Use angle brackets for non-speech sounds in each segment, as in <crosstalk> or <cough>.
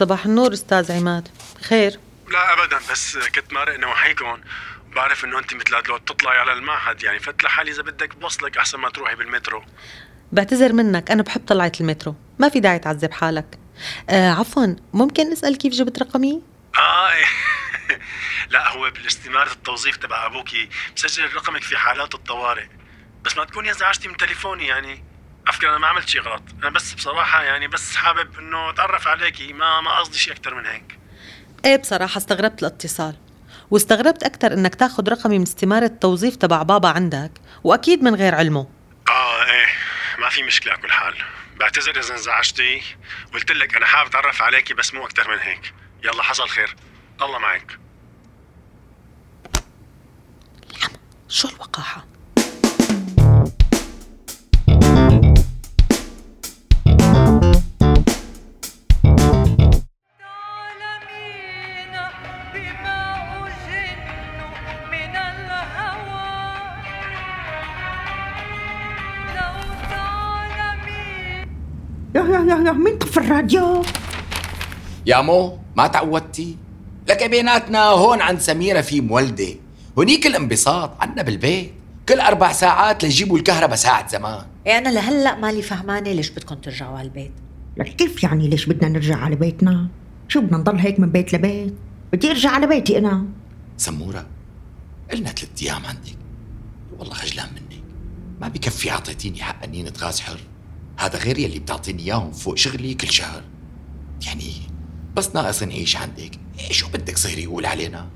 صباح النور أستاذ عماد. خير لا أبدا. بس كنت مارق نواحيكم بعرف إنه أنت مثل لو تطلعي على المعهد يعني فت لحالي إذا بدك بوصلك أحسن ما تروحي بالمترو. بعتذر منك أنا بحب طلعة المترو. ما في داعي تعذب حالك. آه عفوا ممكن نسأل كيف جبت رقمي؟ آه إيه. <laughs> لا هو بالاستمارة التوظيف تبع أبوكي مسجل رقمك في حالات الطوارئ. بس ما تكوني ازعجتي من تليفوني يعني. فكرة أنا ما عملت شيء غلط. أنا بس بصراحة يعني بس حابب إنه أتعرف عليكي ما ما قصدي شيء أكثر من هيك. إيه بصراحة استغربت الاتصال. واستغربت أكثر إنك تاخذ رقمي من استمارة التوظيف تبع بابا عندك وأكيد من غير علمه. آه إيه ما في مشكلة على كل حال. بعتذر إذا انزعجتي. قلت لك أنا حابب أتعرف عليكي بس مو أكثر من هيك. يلا حصل خير. الله معك. شو الوقاحة؟ يا يا يا يا مين طفى الراديو؟ يا مو ما تعودتي لك بيناتنا هون عند سميرة في مولدة هنيك الانبساط عنا بالبيت كل أربع ساعات ليجيبوا الكهرباء ساعة زمان إيه أنا لهلا مالي فهمانة ليش بدكم ترجعوا على البيت لك كيف يعني ليش بدنا نرجع على بيتنا؟ شو بدنا نضل هيك من بيت لبيت؟ بدي ارجع على بيتي أنا سمورة قلنا ثلاث أيام عندك والله خجلان منك ما بكفي أعطيتيني حق أني غاز حر هذا غير يلي بتعطيني إياهم فوق شغلي كل شهر. يعني بس ناقص نعيش عندك. إيه شو بدك صيري يقول علينا؟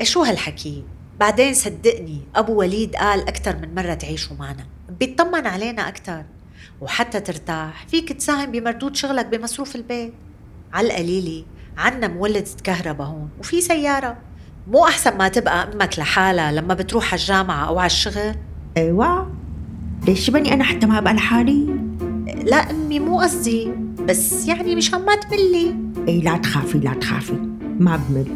إيه شو هالحكي؟ بعدين صدقني أبو وليد قال أكثر من مرة تعيشوا معنا. بيطمن علينا أكثر وحتى ترتاح. فيك تساهم بمردود شغلك بمصروف البيت. على القليلة عنا مولدة كهرباء هون. وفي سيارة. مو أحسن ما تبقى أمك لحالها لما بتروح على الجامعة أو على الشغل؟ إيوه. ليش بني أنا حتى ما أبقى لحالي؟ لا أمي مو قصدي بس يعني مشان ما تملي. إي لا تخافي لا تخافي. ما بمل.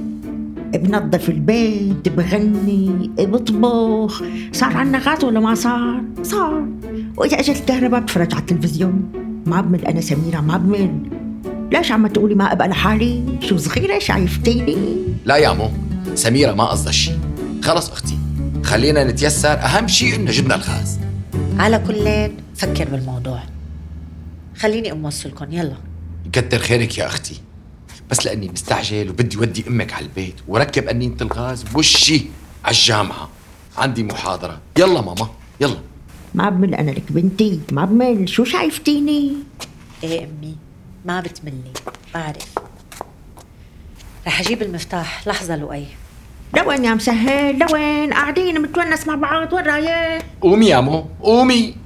بنظف البيت بغني بطبخ. صار عنا غاز ولا ما صار؟ صار. وإذا أجت الكهرباء بتفرج على التلفزيون. ما بمل. أنا سميرة ما بمل. ليش عم تقولي ما أبقى لحالي؟ شو صغيرة شايفتيني؟ لا يا مو. سميرة ما قصدها شيء خلص أختي. خلينا نتيسر. أهم شيء إنه جبنا الغاز. على كلين فكر بالموضوع. خليني أم وصلكم يلا. يكتر خيرك يا أختي. بس لأني مستعجل وبدي ودي أمك على البيت وركب أنينة الغاز بوشي على الجامعة. عندي محاضرة. يلا ماما يلا. ما بمل أنا لك بنتي ما بمل. شو شايفتيني؟ إيه أمي ما بتملي بعرف. رح أجيب المفتاح لحظة لؤي. لوين يا مسهل؟ لوين؟ قاعدين متونس مع بعض وين رايح؟ قومي يا مو قومي.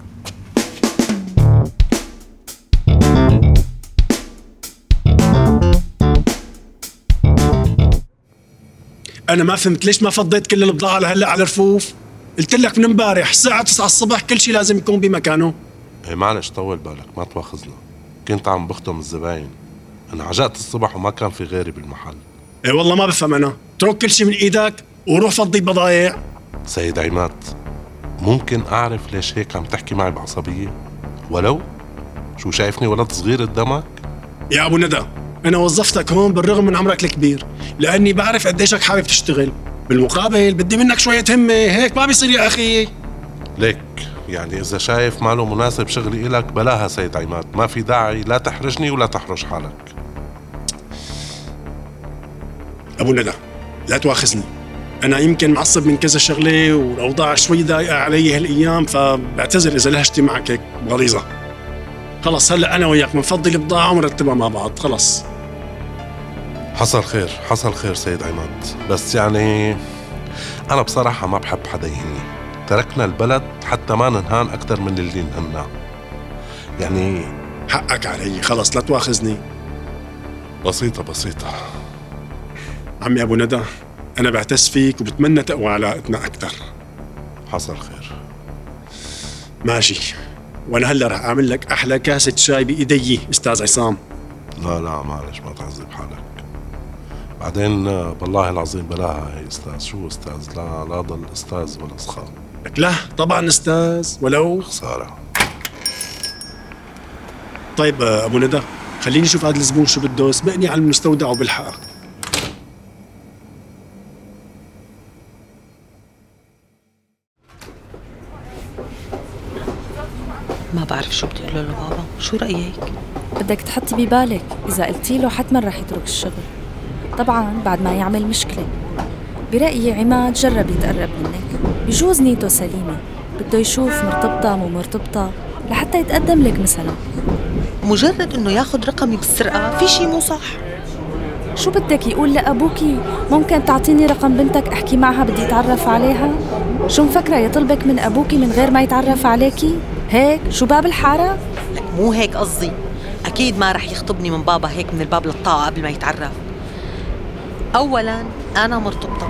أنا ما فهمت ليش ما فضيت كل البضاعه لهلأ على الرفوف. قلت لك من امبارح الساعة 9 الصبح كل شيء لازم يكون بمكانه. إيه معلش طول بالك ما تواخذنا كنت عم بخدم الزباين. أنا عجقت الصبح وما كان في غيري بالمحل. اي والله ما بفهم أنا. اترك كل شيء من إيدك وروح فضي بضايع. سيد عماد ممكن أعرف ليش هيك عم تحكي معي بعصبية؟ ولو؟ شو شايفني ولد صغير قدامك؟ يا أبو ندى أنا وظفتك هون بالرغم من عمرك الكبير لأني بعرف قديشك حابب تشتغل. بالمقابل بدي منك شوية همة هيك ما بيصير يا أخي. ليك يعني إذا شايف ماله مناسب شغلي إلك بلاها سيد عماد. ما في داعي لا تحرجني ولا تحرج حالك. أبو ندى لا تواخذني. أنا يمكن معصب من كذا شغلة والأوضاع شوي ضايقة علي هالأيام فبعتذر إذا لهجتي معك هيك غليظة. خلص هلأ أنا وياك بنفضي البضاعه ونرتبها مع بعض. خلص. حصل خير حصل خير سيد عماد. بس يعني أنا بصراحة ما بحب حدا يهني تركنا البلد حتى ما ننهان أكثر من اللي نهناه. يعني حقك علي خلص لا تواخذني. بسيطة بسيطة. عمي أبو ندى أنا بعتز فيك وبتمنى تقوى علاقتنا أكثر حصل خير. ماشي. وأنا هلأ رح أعمل لك أحلى كاسة شاي بإيدي أستاذ عصام. لا لا معلش ما تعذب حالك. بعدين بالله العظيم بلاها هي أستاذ. شو أستاذ؟ لا لا ضل أستاذ ولا سخان لك لا طبعا أستاذ ولو. خسارة. طيب آه، أبو ندى خليني أشوف هذا الزبون شو بده. سبقني على المستودع وبالحقها ما بعرف شو بدي أقول له بابا شو رأيك؟ بدك تحطي ببالك. إذا قلتي له حتما رح يترك الشغل. طبعا بعد ما يعمل مشكلة. برأيي عماد جرب يتقرب منك. بجوز نيته سليمة. بده يشوف مرتبطة مو مرتبطة لحتى يتقدم لك مثلا. مجرد إنه ياخذ رقمي بالسرقة في شيء مو صح. شو بدك يقول لأبوكي ممكن تعطيني رقم بنتك أحكي معها بدي أتعرف عليها؟ شو مفكرة يطلبك من أبوكي من غير ما يتعرف عليكي هيك؟ شو باب الحارة؟ لك مو هيك قصدي. أكيد ما رح يخطبني من بابا هيك من الباب للطاقة قبل ما يتعرف. اولا أنا مرتبطة.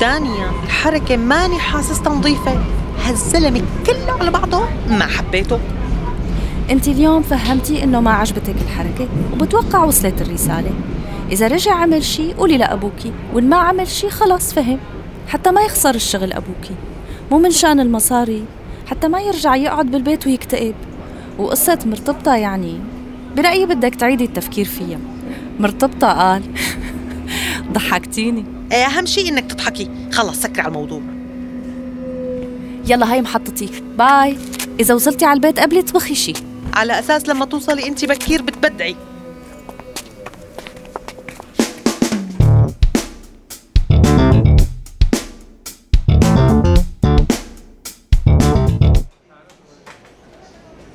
ثانيا الحركه ماني حاسستها نظيفه هالزلمة كله على بعضه ما حبيته. أنت اليوم فهمتي إنه ما عجبتك الحركة وبتوقع وصلت الرسالة. إذا رجع عمل شي قولي لأبوكي وإن ما عمل شي خلص فهم. حتى ما يخسر الشغل أبوكي مو من شان المصاري. حتى ما يرجع يقعد بالبيت ويكتئب. وقصة مرتبطة يعني برأيي بدك تعيدي التفكير فيها. مرتبطة قال ضحكتيني. إيه، أهم شيء إنك تضحكي. خلص سكري على الموضوع. يلا هاي محطتي. باي. إذا وصلتي على البيت قبلي اطبخي شي. على أساس لما توصلي انت بكير بتبدعي.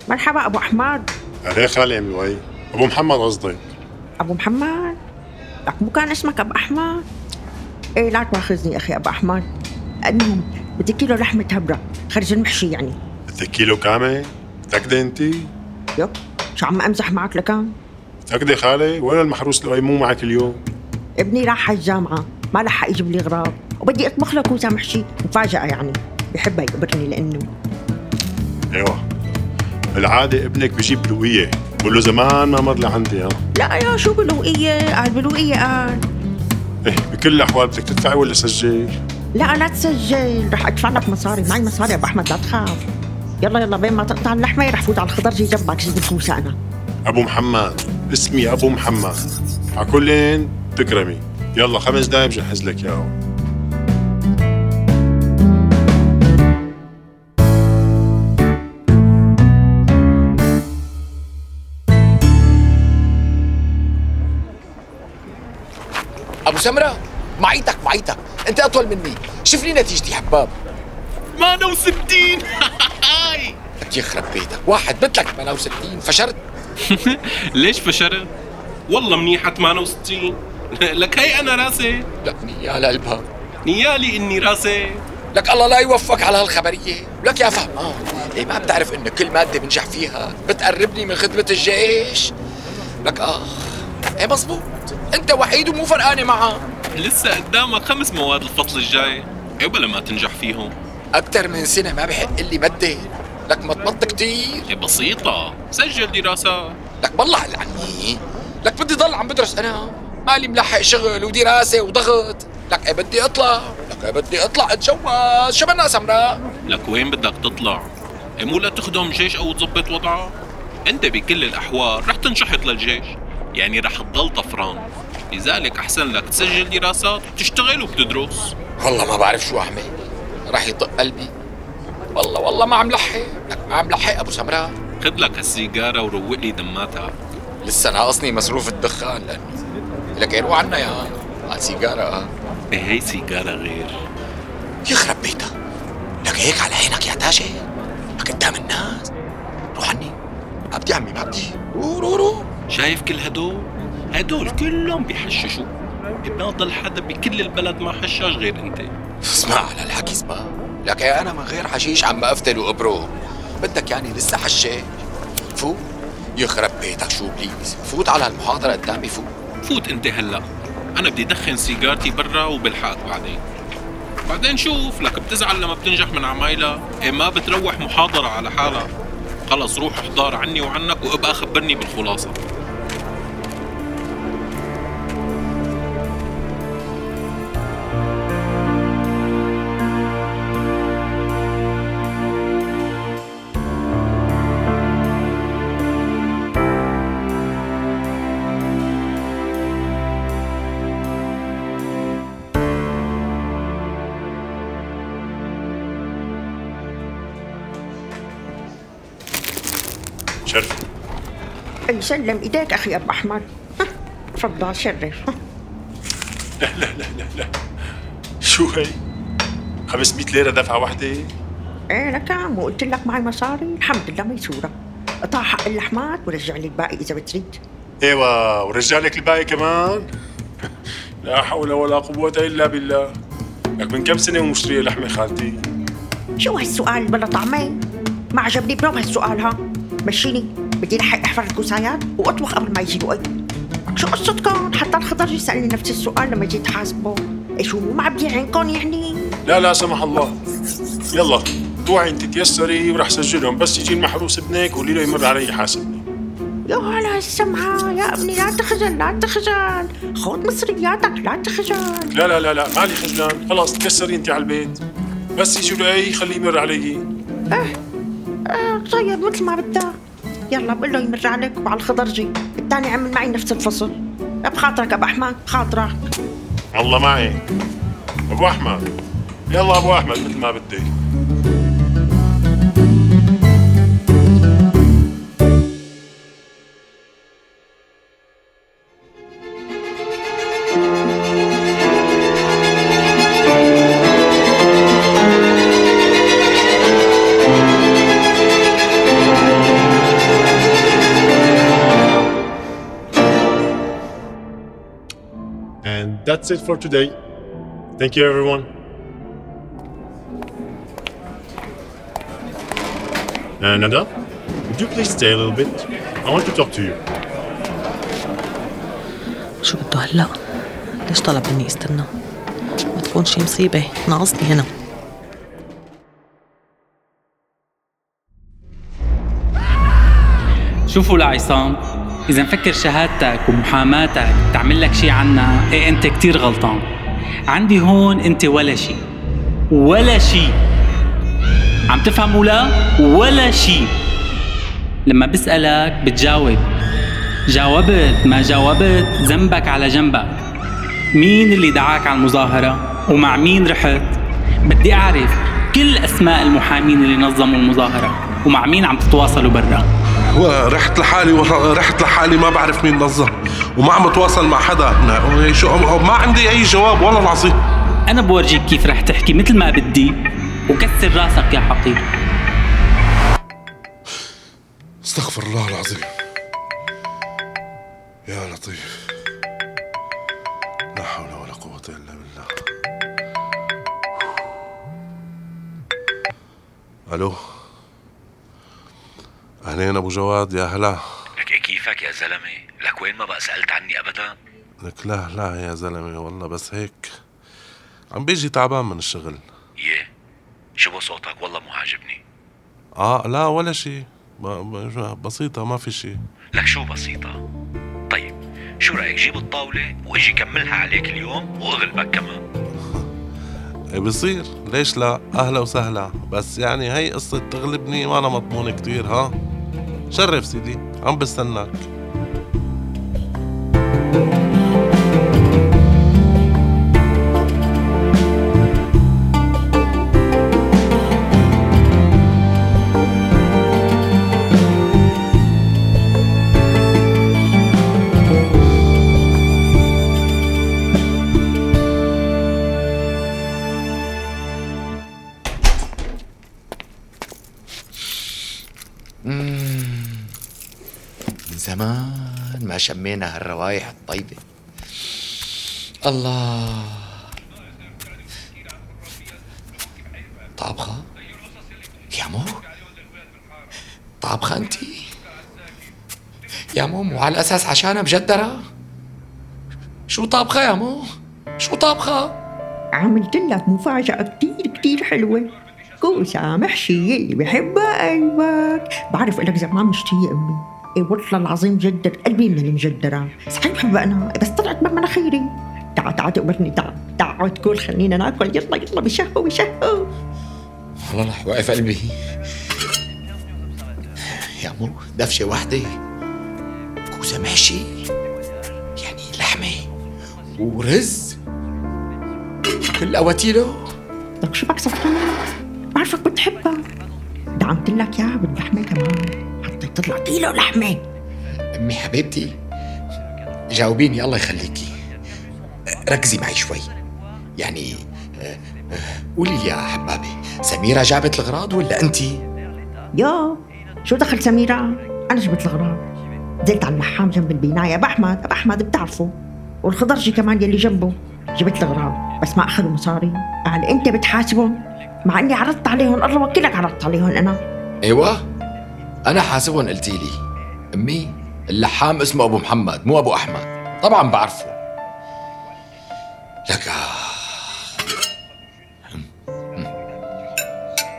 مرحبا أبو أحمد. عليه خالي عمي وي. أبو محمد قصدي أبو محمد. لك مو كان اسمك ابو احمد إيه لا تواخذني أخي ابو احمد المهم بدي كيلو لحمه هبره خرج المحشي يعني بدك كيلو كامل متأكدة انت؟ يب شو عم امزح معك لكان متأكدة خالي وين المحروس اللي مو معك اليوم؟ ابني راح على الجامعة ما لحق يجيب لي غراض وبدي اطبخ له كوسه محشي مفاجاه يعني بحبها يقبرني لأنه أيوه بالعادة ابنك بجيب بالوقية بقول له زمان ما مر لعندي ها؟ لا يا شو بالوقية؟ قال بالوقية قال إيه بكل الأحوال بدك تدفعي ولا سجل؟ لا لا تسجل. رح أدفع لك مصاري. معي مصاري يا أبو أحمد لا تخاف. يلا يلا بين ما تقطع اللحمة رح فوت على الخضر جي جنبك جيب الكوسه أنا. أبو محمد اسمي أبو محمد. على كلين تكرمي. يلا خمس دقايق بجهز لك اياه أبو سمرة معيتك معيتك. أنت أطول مني. شوف لي نتيجتي حباب 68 لك يخرب بيتك. واحد مثلك 68 فشرت؟ <laughs> ليش فشرت؟ والله منيحة 68 لك هي أنا راسي. لك نيال قلبها. نيالي إني راسي. لك الله لا يوفقك على هالخبرية. لك يا فهمان إيه ما بتعرف إنه كل مادة بنجح فيها بتقربني من خدمة الجيش. لك آخ إيه مزبوط أنت وحيد ومو فرقانة معها. لسه قدامك خمس مواد الفصل الجاي. قبل ما تنجح فيهم؟ أكثر من سنة ما بحق لي مادة لك مطمط كتير. هي بسيطة. سجل دراسات لك بالله على عني. لك بدي ضل عم بدرس أنا. مالي ملحق شغل ودراسة وضغط. لك إيه بدي أطلع؟ لك إيه بدي أطلع أتجوز. شو بدنا سمراء لك وين بدك تطلع؟ إيه مو لا تخدم جيش أو تظبط وضعك؟ أنت بكل الأحوال رح تنشحط للجيش. يعني رح تضل طفران. لذلك أحسن لك تسجل دراسات وتشتغل وبتدرس. والله ما بعرف شو أعمل. راح يطق قلبي. والله والله ما عم لحق. لك ما عم لحق أبو سمراء خد لك هالسيجارة وروق لي دماتها. لسه ناقصني مصروف الدخان لأنه لك روح عنا يا على سيجارة. آه إيه هي سيجارة غير. يخرب بيتك لك هيك على عينك يا تاجر؟ لك قدام الناس. روح عني. ما بدي عمي ما بدي روح روح روح شايف كل هدول؟ هدول كلهم بيحششوا بناضل حدا بكل البلد ما حشاش غير انت. اسمع على الحكي اسمع لك يا أنا من غير حشيش عم افتل وابرو بدك يعني لسه حشيش فوت. يخرب بيتك شو بليد فوت على المحاضرة قدامي فوت. فوت انت هلا. أنا بدي دخن سيجارتي برا وبلحقك بعدين. بعدين شوف لك بتزعل لما بتنجح من عمايلها إيه ما بتروح محاضرة على حالها. خلص روح احضر عني وعنك وابقى خبرني بالخلاصة. أي سلم إيديك أخي أبو أحمد. ها، تفضل شرف. لا لا لا لا لا. شو هي؟ 500 ليرة دفعة واحدة؟ إيه لك عم وقلت لك معي مصاري. الحمد لله ميسورة قطع حق اللحمات ورجع لي الباقي إذا بتريد. إيوه ورجع لك الباقي كمان؟ <laughs> لا حول ولا قوة إلا بالله. لك من كم سنة ومشترية لحمة خالتي؟ شو هالسؤال؟ بلا طعمين. ما عجبني برو هالسؤال ها. مشيني. بدي لحق احفر الكوسايات وأطبخ قبل ما يجي الوقت. شو قصتكم؟ حتى الخضر يسألني نفس السؤال لما جيت حاسبه. إيه شو مو معبي عينكم يعني؟ لا لا سمح الله. يلا روحي انت تيسري وراح سجلهم. بس يجي المحروس ابنك قولي له يمر علي يحاسبني. يا هلا السمعة. يا ابني لا تخجل لا تخجل. خذ مصرياتك لا تخجل. لا لا لا لا مالي خجلان. خلاص تكسري انت على البيت. بس يجي له أي خليه يمر علي. آه طيب مثل ما بدك. يلا بقول له يمر عليك وعلى الخضرجي الثاني عمل معي نفس الفصل. بخاطرك أبو أحمد بخاطرك. الله معي. أبو أحمد. يلا أبو أحمد مثل ما بدك. That's it for today. Thank you, everyone. Uh, Nada, would you please stay a little bit? I want to talk to you. شو بده هلا؟ ليش طلب مني استنى؟ ما تكون شي مصيبة ناقصني هنا شوفوا لعصام إذا مفكر شهادتك ومحاماتك تعمل لك شي عنا إيه أنت كتير غلطان. عندي هون أنت ولا شي. ولا شي. عم تفهم ولا؟ ولا شي. لما بسألك بتجاوب. جاوبت ما جاوبت ذنبك على جنبك. مين اللي دعاك على المظاهرة؟ ومع مين رحت؟ بدي أعرف كل أسماء المحامين اللي نظموا المظاهرة. ومع مين عم تتواصلوا برا؟ ورحت لحالي ورحت لحالي ما بعرف مين نظم وما عم اتواصل مع حدا. شو ما عندي أي جواب والله العظيم. أنا بورجيك كيف رح تحكي مثل ما بدي. وكسر راسك يا حقير. استغفر الله العظيم. يا لطيف. لا حول ولا قوة إلا بالله. ألو؟ أهلين أبو جواد؟ يا هلا. لك كيفك يا زلمة؟ لك وين ما بقى سألت عني أبدا؟ لك لا لا يا زلمة والله بس هيك. عم بيجي تعبان من الشغل. يه شو صوتك؟ والله مو عاجبني. آه لا ولا شيء بسيطة ما في شيء لك شو بسيطة؟ طيب شو رأيك جيب الطاولة وإجي كملها عليك اليوم وأغلبك كمان؟ <laughs> إيه بصير. ليش لا؟ أهلا وسهلا. بس يعني هي قصة تغلبني ما أنا مضمون كتير ها؟ شرف سيدي عم بستناك. شمينا هالروايح الطيبة. الله. طابخة؟ يا مو. طابخة انت يا مو مو على أساس عشانها مجدرة شو طابخة يا مو؟ شو طابخة؟ عملت لك مفاجأة كتير كتير حلوة. كوسة محشية اللي بحبها قلبك بعرف إنك زمان مشتية أمي. والله العظيم جدر قلبي من المجدرة صحيح بحبها أنا بس طلعت من مناخيري تعال تعال تقبرني تعال تعال تقول خلينا ناكل. يلا يلا بشهوا بشهوا والله واقف قلبي. يا مو دفشة واحدة. كوسة محشي. يعني لحمة ورز. كل قواتيله لك شو بك صفحان بعرفك بتحبها. دعمت لك اياها باللحمة كمان تطلع كيلو لحمة أمي حبيبتي جاوبيني الله يخليكي. ركزي معي شوي. يعني قولي لي يا حبابي سميرة جابت الغراض ولا انتي؟ يا شو دخل سميرة؟ أنا جبت الغراض. نزلت على اللحام جنب البناية. أبو أحمد أبو أحمد بتعرفه؟ والخضرجي كمان يلي جنبه. جبت الغراض بس ما أخذوا مصاري. قال أنت بتحاسبهم؟ مع إني عرضت عليهم. الله وكلك عرضت عليهم أنا. أيوه. أنا حاسبهم قلتي لي. أمي اللحام اسمه أبو محمد مو أبو أحمد. طبعا بعرفه. لك آه.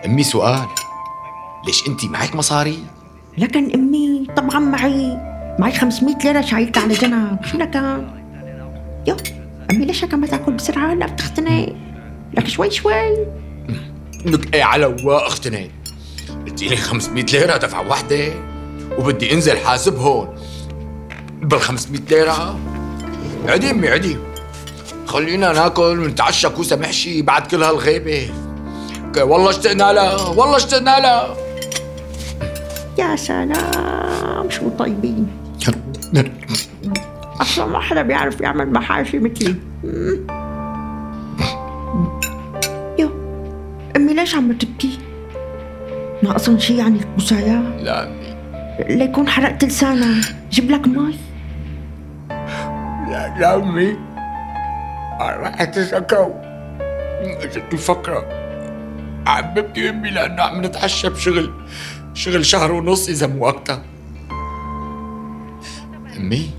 أمي سؤال. ليش انت معك مصاري؟ لكن أمي طبعا معي. معي 500 ليرة شايلتها على جنب. شو لكن يو أمي ليش هيك ما تاكل بسرعة؟ لا بتختنق. لك شوي شوي. لك إيه على وا لي 500 ليرة دفعة واحدة وبدي انزل حاسب هون. بال 500 ليرة. عدي أمي عدي. خلينا ناكل ونتعشى كوسة محشي بعد كل هالغيبة. ك- والله اشتقنا لها والله اشتقنا لها يا سلام شو طيبين. أصلا ما حدا بيعرف يعمل محاشي مثلي. <laughs> يو أمي ليش عم تبكي؟ ناقصن شي يعني الكوسايا؟ لا أمي. ليكون حرقت لسانها جيب لك مي. لا لا أمي. راحت الشكو اجت الفقرة. حبيبتي امي لأنه عم نتعشى بشغل شغل شهر ونص إذا مو أكتر. أمي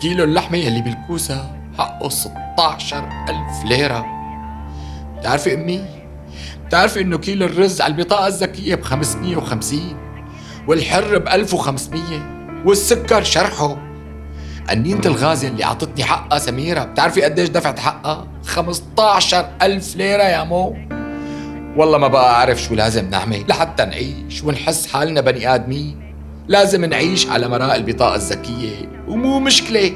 كيلو اللحمة يلي بالكوسة حقه 16 ألف ليرة. بتعرفي أمي؟ بتعرفي إنه كيلو الرز على البطاقة الذكية ب 550 والحر ب 1500 والسكر شرحه. قنينة الغاز اللي أعطتني حقها سميرة بتعرفي قديش دفعت حقها؟ 15 ألف ليرة يا مو. والله ما بقى أعرف شو لازم نعمل لحتى نعيش ونحس حالنا بني آدمين. لازم نعيش على مراء البطاقة الذكية. ومو مشكلة.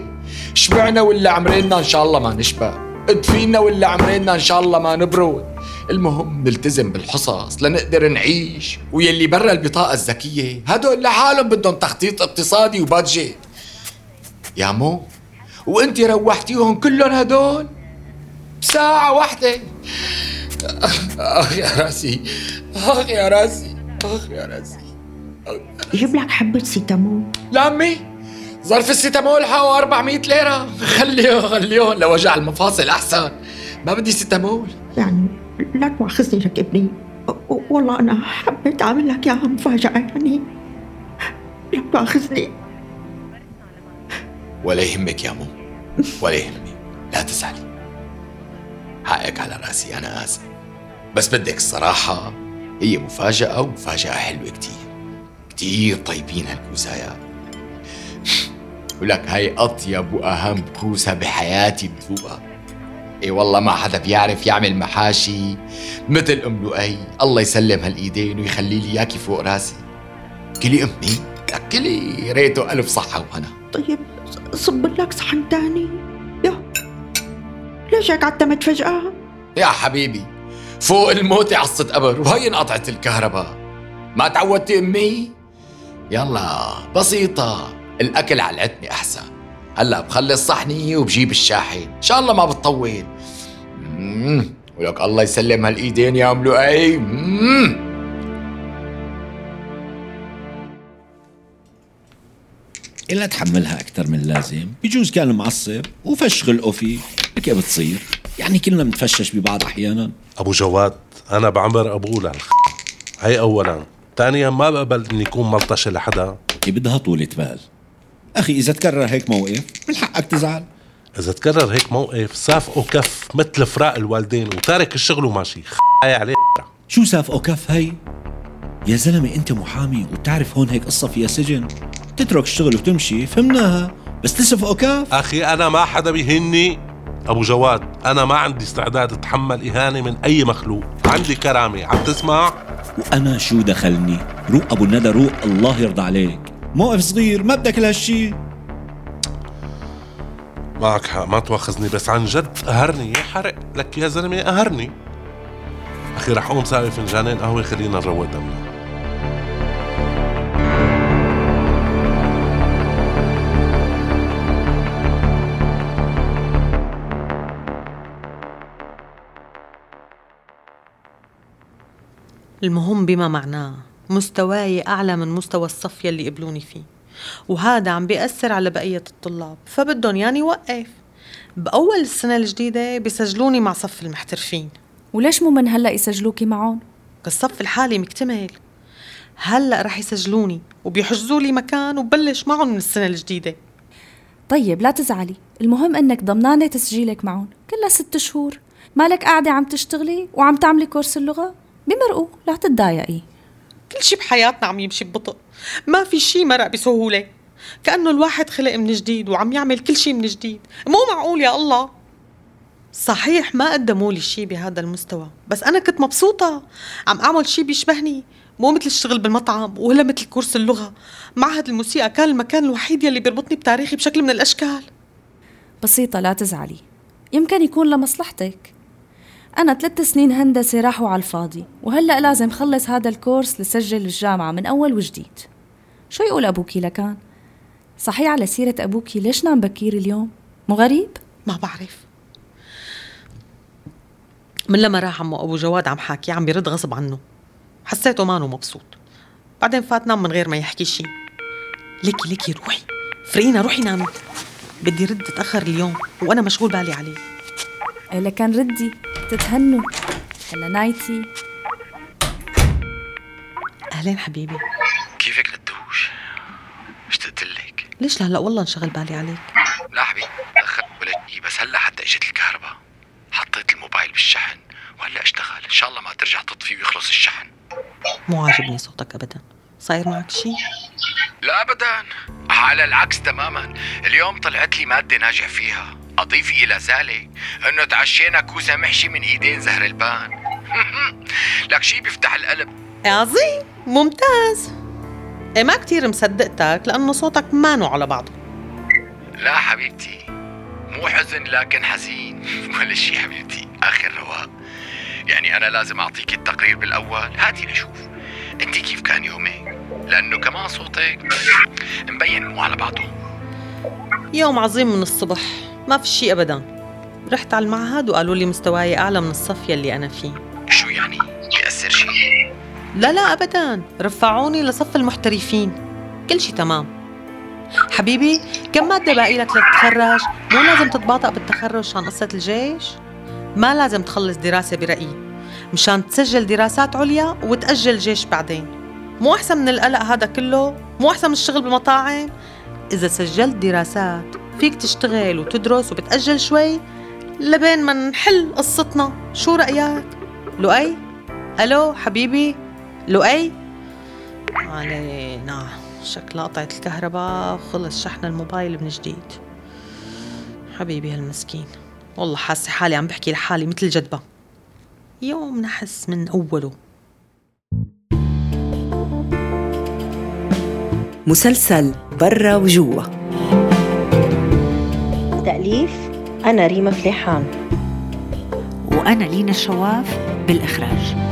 شبعنا ولا عمرنا إن شاء الله ما نشبع. ادفينا ولا عمرنا إن شاء الله ما نبرد. المهم نلتزم بالحصص لنقدر نعيش. ويلي برا البطاقة الذكية هدول لحالهم بدهم تخطيط اقتصادي وبادجت. يا مو وانت روحتيهم كلهم هدول؟ بساعة واحدة. أخ يا راسي أخ يا راسي أخ يا راسي. جيب لك حبة سيتامول. لا امي ظرف السيتامول حقه 400 ليرة. خليهم خليهم لوجع المفاصل أحسن. ما بدي سيتامول. يعني لا تواخذني لك ابني. والله أنا حبيت أعمل لك إياها مفاجأة يعني. لا تواخذني. ولا يهمك يامو ولا يهمك لا تزعلي. حقك على رأسي أنا آسف. بس بدك الصراحة هي مفاجأة ومفاجأة حلوة كتير. كتير طيبين هالكوسايا ولك هاي أطيب وأهم كوسة بحياتي بذوقها إي والله ما حدا بيعرف يعمل محاشي مثل أم لؤي. الله يسلم هالإيدين ويخلي لي إياكي فوق راسي. كلي أمي كلي ريته ألف صحة وهنا طيب صب لك صحن تاني. يا ليش هيك عتمت فجأة؟ يا حبيبي فوق الموت عصة قبر وهي انقطعت الكهرباء. ما تعودتي أمي؟ يلا بسيطة الأكل على العتمة أحسن. هلا بخلص صحني وبجيب الشاحن. إن شاء الله ما بتطول. مم. ولك الله يسلم هالإيدين يا ام لؤي. إلا تحملها أكثر من اللازم. بجوز كان معصب وفش خلقه فيه هيك بتصير. يعني كلنا بنتفشش ببعض أحيانا. أبو جواد أنا بعمر ابوه للخ هي اولا. ثانيا ما بقبل إني أكون ملطشة لحدا. بدها طولة بال. أخي إذا تكرر هيك موقف من حقك تزعل. إذا تكرر هيك موقف صافقه كف مثل فراق الوالدين وتارك الشغل وماشي. خ هي عليه. شو سافقه كف هي؟ يا زلمة أنت محامي وبتعرف هون هيك قصة فيها سجن. تترك الشغل وتمشي فهمناها. بس تسفقه كف أخي أنا ما حدا بيهني. أبو جواد أنا ما عندي استعداد أتحمل إهانة من أي مخلوق. عندي كرامة عم تسمع؟ وأنا شو دخلني؟ روق أبو الندى روق الله يرضى عليك. موقف صغير ما بدك لهالشي. معك حق ما تواخذني بس عن جد قهرني يا حرق. لك يا زلمة قهرني أخي رح أقوم ساوي فنجانين قهوة خلينا نروق دمنا. المهم بما معناه. مستواي أعلى من مستوى الصف يلي قبلوني فيه. وهذا عم بيأثر على بقية الطلاب. فبدهم ياني وقف. بأول السنة الجديدة بيسجلوني مع صف المحترفين. وليش مو من هلأ يسجلوكي معهم؟ الصف الحالي مكتمل. هلأ رح يسجلوني وبيحجزوا لي مكان وبلش معهم من السنة الجديدة. طيب لا تزعلي. المهم إنك ضمنانة تسجيلك معهم. كلها ست شهور. مالك قاعدة عم تشتغلي وعم تعملي كورس اللغة؟ بمرقوا لا تتضايقي. كل شي بحياتنا عم يمشي ببطء. ما في شي مرق بسهولة. كأنه الواحد خلق من جديد وعم يعمل كل شي من جديد. مو معقول يا الله. صحيح ما قدموا لي شي بهذا المستوى بس أنا كنت مبسوطة. عم أعمل شي بيشبهني. مو مثل الشغل بالمطعم ولا مثل كورس اللغة. معهد الموسيقى كان المكان الوحيد يلي بيربطني بتاريخي بشكل من الأشكال. بسيطة لا تزعلي. يمكن يكون لمصلحتك. أنا ثلاث سنين هندسة راحوا على الفاضي وهلأ لازم خلص هذا الكورس لسجل الجامعة من أول وجديد. شو يقول أبوكي لكان؟ صحيح على سيرة أبوكي ليش نام بكير اليوم؟ مو غريب؟ ما بعرف. من لما راح عمو أبو جواد عم حاكي عم بيرد غصب عنه. حسيته مانو مبسوط. بعدين فات نام من غير ما يحكي شي. ليكي ليكي روحي. فرينا روحي نامي. بدي رد تأخر اليوم وأنا مشغول بالي عليه. إيه لكان ردي. تتهنوا. هلا نايتي. أهلين حبيبي. كيفك ندوش اشتقت لك ليش لهلا والله انشغل بالي عليك. لا حبيبي تاخرت ولا شيء بس هلأ حتى إجت الكهرباء. حطيت الموبايل بالشحن وهلأ اشتغل. إن شاء الله ما ترجع تطفي ويخلص الشحن. مو عاجبني صوتك ابدا. صاير معك شي؟ لا ابدا. على العكس تماما. اليوم طلعت لي مادة ناجح فيها. اضيف إلى ذلك انه تعشينا كوسة محشي من إيدين زهر البان. <laughs> لك شي بيفتح القلب؟ عظيم ممتاز. إيه ما كتير مصدقتك لأنه صوتك مانو على بعضه. لا حبيبتي مو حزن لكن حزين. <laughs> ولا شي حبيبتي آخر رواق. يعني أنا لازم أعطيك التقرير بالأول. هاتي لشوف أنت كيف كان يومك؟ لأنه كمان صوتك مبين مو على بعضه. يوم عظيم من الصبح. ما في شي أبدا. رحت على المعهد وقالوا لي مستواي أعلى من الصف يلي أنا فيه. شو يعني؟ بيأثر شي؟ لا لا أبدا. رفعوني لصف المحترفين. كل شي تمام. حبيبي كم مادة باقي لك لتتخرج مو لازم تتباطأ بالتخرج عشان قصة الجيش؟ ما لازم تخلص دراسة برأيي. مشان تسجل دراسات عليا وتأجل الجيش بعدين. مو أحسن من القلق هذا كله؟ مو أحسن من الشغل بمطاعم؟ إذا سجلت دراسات فيك تشتغل وتدرس وبتأجل شوي لبين ما نحل قصتنا شو رأيك؟ لؤي؟ ألو حبيبي؟ لؤي؟ علينا شكلها قطعت الكهرباء وخلص شحن الموبايل من جديد حبيبي هالمسكين والله حاسة حالي عم بحكي لحالي مثل الجدبة يوم نحس من أوله مسلسل برا وجوا تأليف أنا ريما فليحان. وأنا لينا الشواف بالإخراج.